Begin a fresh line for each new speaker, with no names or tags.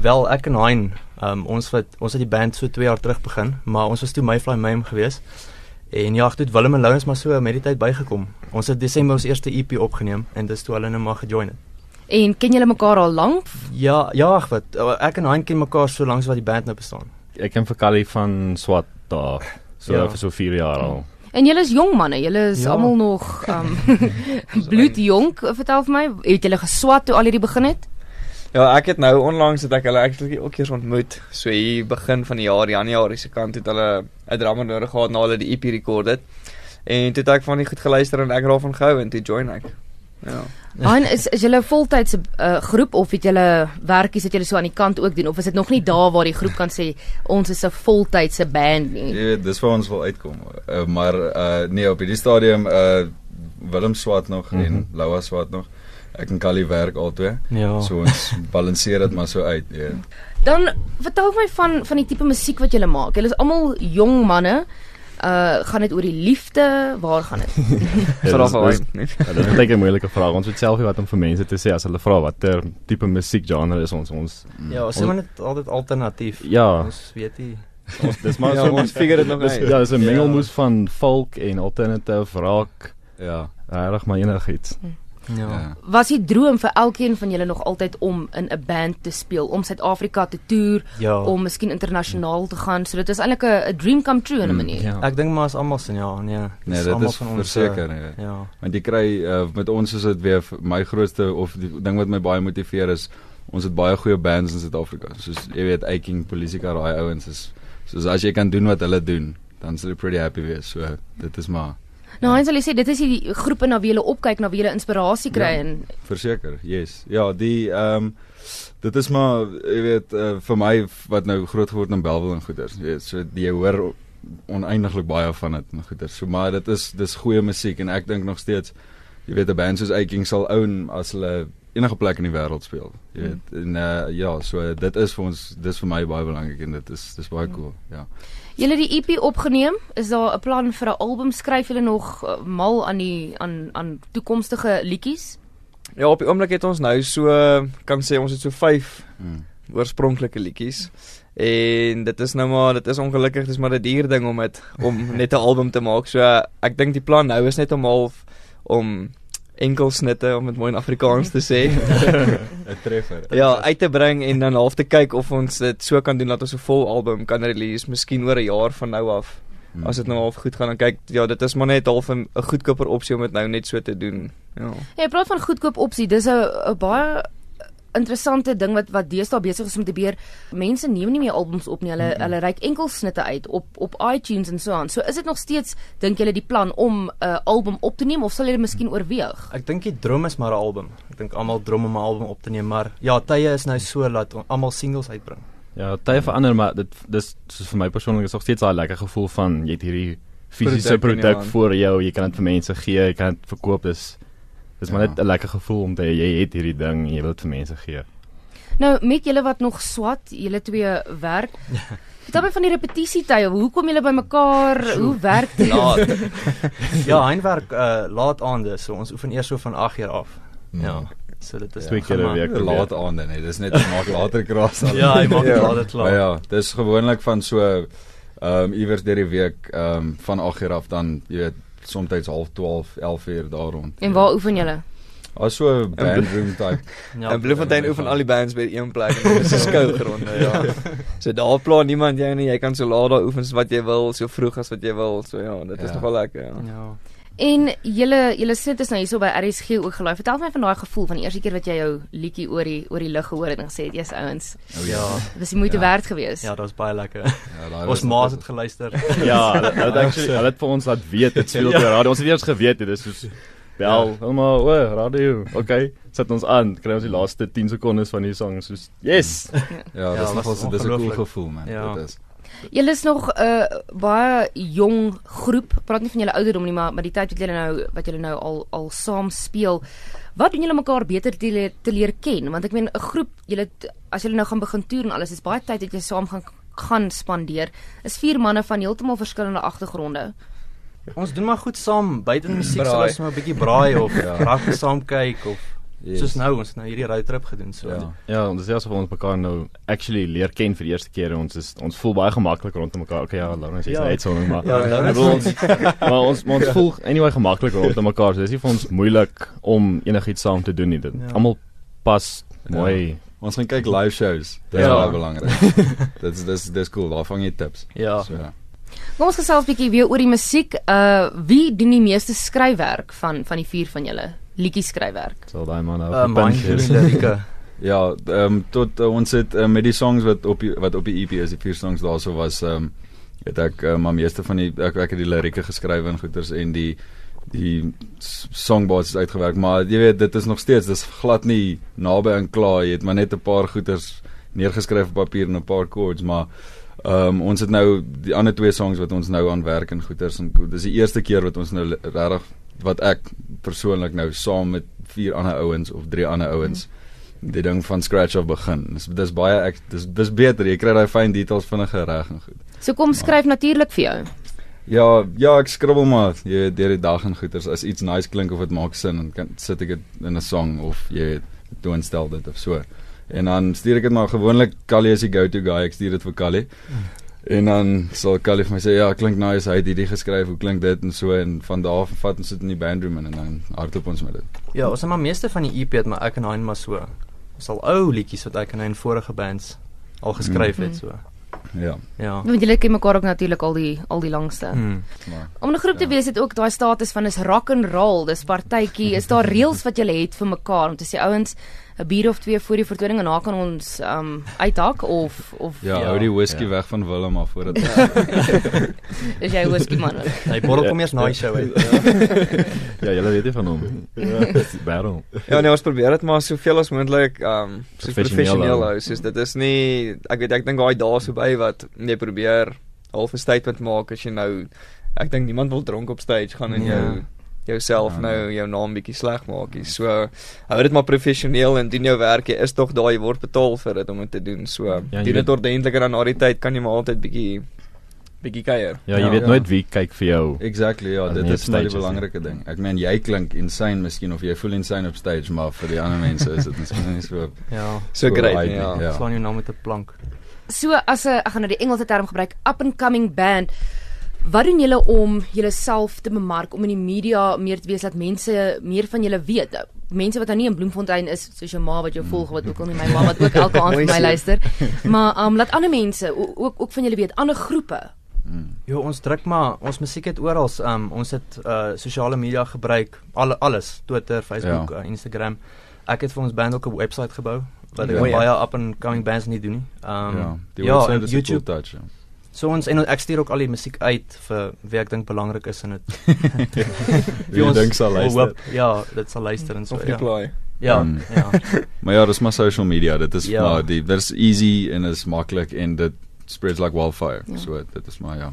Wel ek en Hein, um, ons het ons het die band so 2 jaar terug begin, maar ons was toe Mayfly Mame geweest. En ja, toe het Willem en Lawrence maar so met die tyd bygekom. Ons het Desember ons eerste EP opgeneem en dis toe hulle nou maar gejoin het.
En ken julle mekaar al lank?
Ja, ja, ag wat. Ek en Hein ken mekaar so lank as wat die band nou bestaan.
Ek ken vir Callie van Swat daar. So
Ja.
vir so 4 jaar al.
En julle is jong manne, julle is
Ja.
almal nog um bloedjonk. Vertel vir my, het julle geswat toe al hierdie begin het?
Ja, ek het nou onlangs het ek hulle actually ook eers ontmoet. So hier begin van die jaar Januarie se kant het hulle 'n drummer nodig gehad na hulle die EP rekord het. En toe het ek van die goed geluister en ek het daarvan gehou en toe join ek. Ja.
Han is is julle 'n voltydse uh, groep of het julle werkies wat julle so aan die kant ook doen of is dit nog nie daar waar die groep kan sê ons is 'n voltydse band nie?
Jy weet, dis waar ons wil uitkom. Uh, maar uh nee, op hierdie stadium uh Willem swat nog mm -hmm. en
Mhm.
Laura swat nog. Ek en Callie werk albei.
Ja.
So ons balanseer dit maar so uit, weet.
Dan vertel my van van die tipe musiek wat julle maak. Julle is almal jong manne. Uh gaan dit oor die liefde? Waar gaan dit?
Vra
dis-
vir.
Ja, dit is 'n moeilike vraag. Ons weet self nie wat om vir mense te sê as hulle vra watter tipe musiekgenre is ons ons.
Ja, ons sê maar net altyd alternatief.
Ja.
Ons weet nie.
Ons dis maar
Ja,
so
ons figure dit nog uit.
Ja, dis 'n
Ja.
mengelmoes van folk en alternative rock.
Ja.
Regtig maar enigiets.
Ja.
Ja.
Was die droom vir elkeen van julle nog altyd om in 'n band te speel, om Suid-Afrika te toer,
Ja.
om miskien internasionaal te gaan? So dit is eintlik 'n dream come true in 'n
Mm,
manier.
Ja.
Ek dink maar as almal se ja, nee.
Nee, dit is verseker, nee.
Ja.
Want jy kry uh, met ons is dit weer my grootste of die ding wat my baie motiveer is ons het baie goeie bands in Suid-Afrika. Soos jy weet Aching, Politica, daai ouens is soos as jy kan doen wat hulle doen, dan sal jy pretty happy wees. So dit is maar
Nou, Heinz, sal jy sê dit is die groepe na wie jy opkyk, na wie jy inspirasie kry
Ja.
en
verseker. Yes. Ja, die ehm um, dit is maar jy weet uh, vir my wat nou groot geword in Bellville en goeters. Jy weet, so jy hoor oneindiglik baie van dit en goeters. So maar dit is dis goeie musiek en ek dink nog steeds jy weet 'n band soos Aching sal own as hulle enige plek in die wêreld speel. Jy weet. En uh, ja, so dit is vir ons dis vir my baie belangrik en dit is dis baie cool. Ja.
Julle het die EP opgeneem. Is daar 'n plan vir 'n album? Skryf julle nog uh, mal aan die aan aan toekomstige liedjies?
Ja, op die oomblik het ons nou so kan sê ons het so 5
Mm.
oorspronklike liedjies. En dit is nou maar dit is ongelukkig dis maar 'n duur ding om dit om net 'n album te maak. So ek dink die plan nou is net om half om enkel snitte om dit mooi in Afrikaans te sê.
'n Treffer.
ja, uit te bring en dan half te kyk of ons dit so kan doen dat ons 'n vol album kan release miskien oor 'n jaar van nou af.
Mm.
As dit nou half goed gaan dan kyk ja, dit is maar net half 'n goedkoper opsie om dit nou net so te doen. Ja.
Ja, jy praat van goedkoop opsie. Dis 'n baie interessante ding wat wat deesdae besig is om te gebeur. Mense neem nie meer albums op nie. Hulle mm -hmm. hulle reik enkel snitte uit op op iTunes en so aan. So is dit nog steeds dink julle die plan om 'n uh, album op te neem of sal julle miskien oorweeg?
Ek dink die droom is maar 'n album. Ek dink almal droom om 'n album op te neem, maar ja, tye is nou so dat almal singles uitbring.
Ja, tye verander maar dit dis soos vir my persoonlik is nog steeds daai lekker gevoel van jy het hierdie fisiese
Produk
produk voor jou, jy kan dit vir mense gee, jy kan dit verkoop. Dis dis maar
Ja.
net 'n lekker gevoel om te hê jy het hierdie ding en jy wil dit vir mense gee.
Nou met julle wat nog swat, julle twee werk. Vertel my van die repetisietye. Hoe kom julle bymekaar? Hoe werk dit?
Laat. ja, hy werk uh laat aande, so ons oefen eers so van 8 uur af.
Mm.
Ja. So dit is
Twee keer 'n week.
laat aande nee, dis net maak later kraas dan.
Ja, hy maak dit
Ja.
later
Maar
klaar.
ja, dis gewoonlik van so ehm um, iewers deur die week ehm um, van 8 uur af dan jy weet soms half 12, 11 uur daar rond.
En waar oefen julle?
As so 'n bandroom type.
Ja,
en Bloemfontein oefen al die bands by een plek en dit is 'n skougronde, ja. So daar plan niemand jou nie, jy kan so laat daar oefen as wat jy wil, so vroeg as wat jy wil. So ja, dit is
Ja.
nogal lekker, ja.
Ja.
En julle julle sit is nou hierso by RSG ook gelaai. Vertel my van daai gevoel van die eerste keer wat jy jou liedjie oor die oor die lug gehoor het en gesê het, "Jesus ouens,
Oh,
Ja.
dit was die moeite
Ja.
werd geweest."
Ja, dit was baie lekker.
Ja,
Ons
nog-
het geluister.
Ja, hulle het actually hulle het vir ons laat weet dit speel op die radio. Ons het eers geweet dit is soos bel, almal, o, radio. Okay, sit ons aan. Kry ons die laaste 10 sekondes van die sang soos yes.
Ja,
Ja,
dis
was
nogal so dis 'n cool gevoel man.
Ja.
Dit is.
Julle is nog 'n uh, baie jong groep. Praat nie van julle ouderdom nie, maar maar die tyd wat julle nou wat julle nou al al saam speel. Wat doen julle mekaar beter te leer, te leer ken? Want ek meen 'n groep, julle as julle nou gaan begin toer en alles, is baie tyd dat jy saam gaan gaan spandeer. Is vier manne van heeltemal verskillende agtergronde.
Ons doen maar goed saam buite die musiek, sal ons maar 'n bietjie braai of
Ja.
rugby saam kyk of
Yes.
Soos nou ons het nou hierdie road trip gedoen so.
Ja.
Ja, ons is asof ons mekaar nou actually leer ken vir die eerste keer ons is ons voel baie gemaklik rondom mekaar. Okay, ja, Lawrence is
Ja.
ja. uitsondering maar.
Ja,
Ek bedoel, ons, maar ons maar ons voel anyway gemaklik rondom mekaar. So dis nie vir ons moeilik om enigiets saam te doen nie. Dit
Ja.
almal pas
Ja.
mooi.
Ons gaan kyk live shows. Dit is
Ja.
baie belangrik. Dit's dis dis cool. Daar vang jy tips.
Ja.
So ja.
Kom ons gesels bietjie weer oor die musiek. Uh wie doen die meeste skryfwerk van van die vier van julle? Liedjie skryfwerk.
Sal daai man nou op die punt wees.
Lirieke.
Ja, ehm um, tot uh, ons het uh, met die songs wat op die, wat op die EP is, die vier songs daarso was ehm um, het ek uh, maar meeste van die ek, ek het die lirieke geskryf en goeters en die die s- songboards is uitgewerk, maar jy weet dit is nog steeds dis glad nie naby aan klaar. Jy het maar net 'n paar goeters neergeskryf op papier en 'n paar chords, maar ehm um, ons het nou die ander twee songs wat ons nou aan werk en goeters en dis die eerste keer wat ons nou regtig wat ek persoonlik nou saam met vier ander ouens of drie ander ouens mm. die ding van scratch af begin. Dis dis baie ek dis dis beter. Jy kry daai fyn details vinniger reg en goed.
So kom skryf natuurlik vir jou.
Ja, ja, ek skribbel maar jy weet deur die dag en goeters as iets nice klink of dit maak sin dan kan sit ek dit in 'n song of jy weet toonstel dit of so. En dan stuur ek dit maar gewoonlik Callie is die go-to guy. Ek stuur dit vir Callie. En dan sal Callie vir my sê ja, klink nice. Hy het hierdie geskryf. Hoe klink dit en so en van daar af vat ons dit in die bandroom in en dan hardloop ons met dit.
Ja, ons het maar meeste van die EP het maar ek en hy maar so. Ons al ou liedjies wat ek en hy in vorige bands al geskryf het so.
Ja.
Ja.
Want julle ken mekaar ook natuurlik al die al die langste.
Hmm.
Maar
Om 'n groep te
Ja.
wees het ook daai status van is rock and roll, dis partytjie. Is daar reëls wat julle het vir mekaar om te sê ouens 'n bier of twee voor die vertoning en dan kan ons um uithak of of
ja,
Ja,
hou die whisky
ja.
weg van Willem af voordat
is jy whisky man?
Hy borrel kom eers na die show uit.
Ja, julle weet nie van hom. Ja, battle.
Ja nee, ons probeer dit maar soveel as moontlik um soos
Professioneel
professioneel
hou.
Soos dit is nie ek weet ek dink daai dae so by wat jy probeer half 'n statement maak as jy nou ek dink niemand wil dronk op stage gaan en
Ja.
jou jouself
Ja,
nou jou naam bietjie sleg maak nie. So hou dit maar professioneel en doen jou werk. Jy is tog daar, jy word betaal vir dit om dit te doen. So
Ja,
doen dit ordentlik en dan na die tyd kan jy maar altyd bietjie bietjie kuier.
Ja, jy
Ja.
weet
Ja.
nooit wie kyk vir jou.
Exactly, ja, dit is maar die belangrike ding. Ek meen jy klink insane miskien of jy voel insane op stage, maar vir die ander mense is dit miskien nie so
Ja.
So
so
great,
hype
ja.
Ja. Slaan jou naam met 'n plank.
So as 'n ek gaan nou die Engelse term gebruik, up and coming band. Wat doen julle om julleself te bemark om in die media meer te wees dat mense meer van julle weet? Mense wat nou nie in Bloemfontein is soos jou ma wat jou volg wat ook al nie my ma wat ook elke aand vir my luister. Maar um laat ander mense ook ook van julle weet, ander groepe.
Jo, ons druk maar ons musiek het oral. Um, ons het uh sosiale media gebruik, al alles, Twitter, Facebook,
Ja.
uh, Instagram. Ek het vir ons band ook 'n webwerf gebou wat ek
Ja.
baie up and coming bands nie doen nie. Um
ja, die
ja, YouTube.
cool touch. Ja.
So ons en ek stuur ook al die musiek uit vir wie ek dink belangrik is in dit.
Wie jy dink sal luister.
hoop- Ja, dit sal luister en so.
Of
Ja.
reply.
Ja,
Mm.
ja.
Maar ja, dis maar social media. Dit is
Ja.
maar die dis easy en is maklik en dit spreads like wildfire.
Ja.
So dit is maar ja.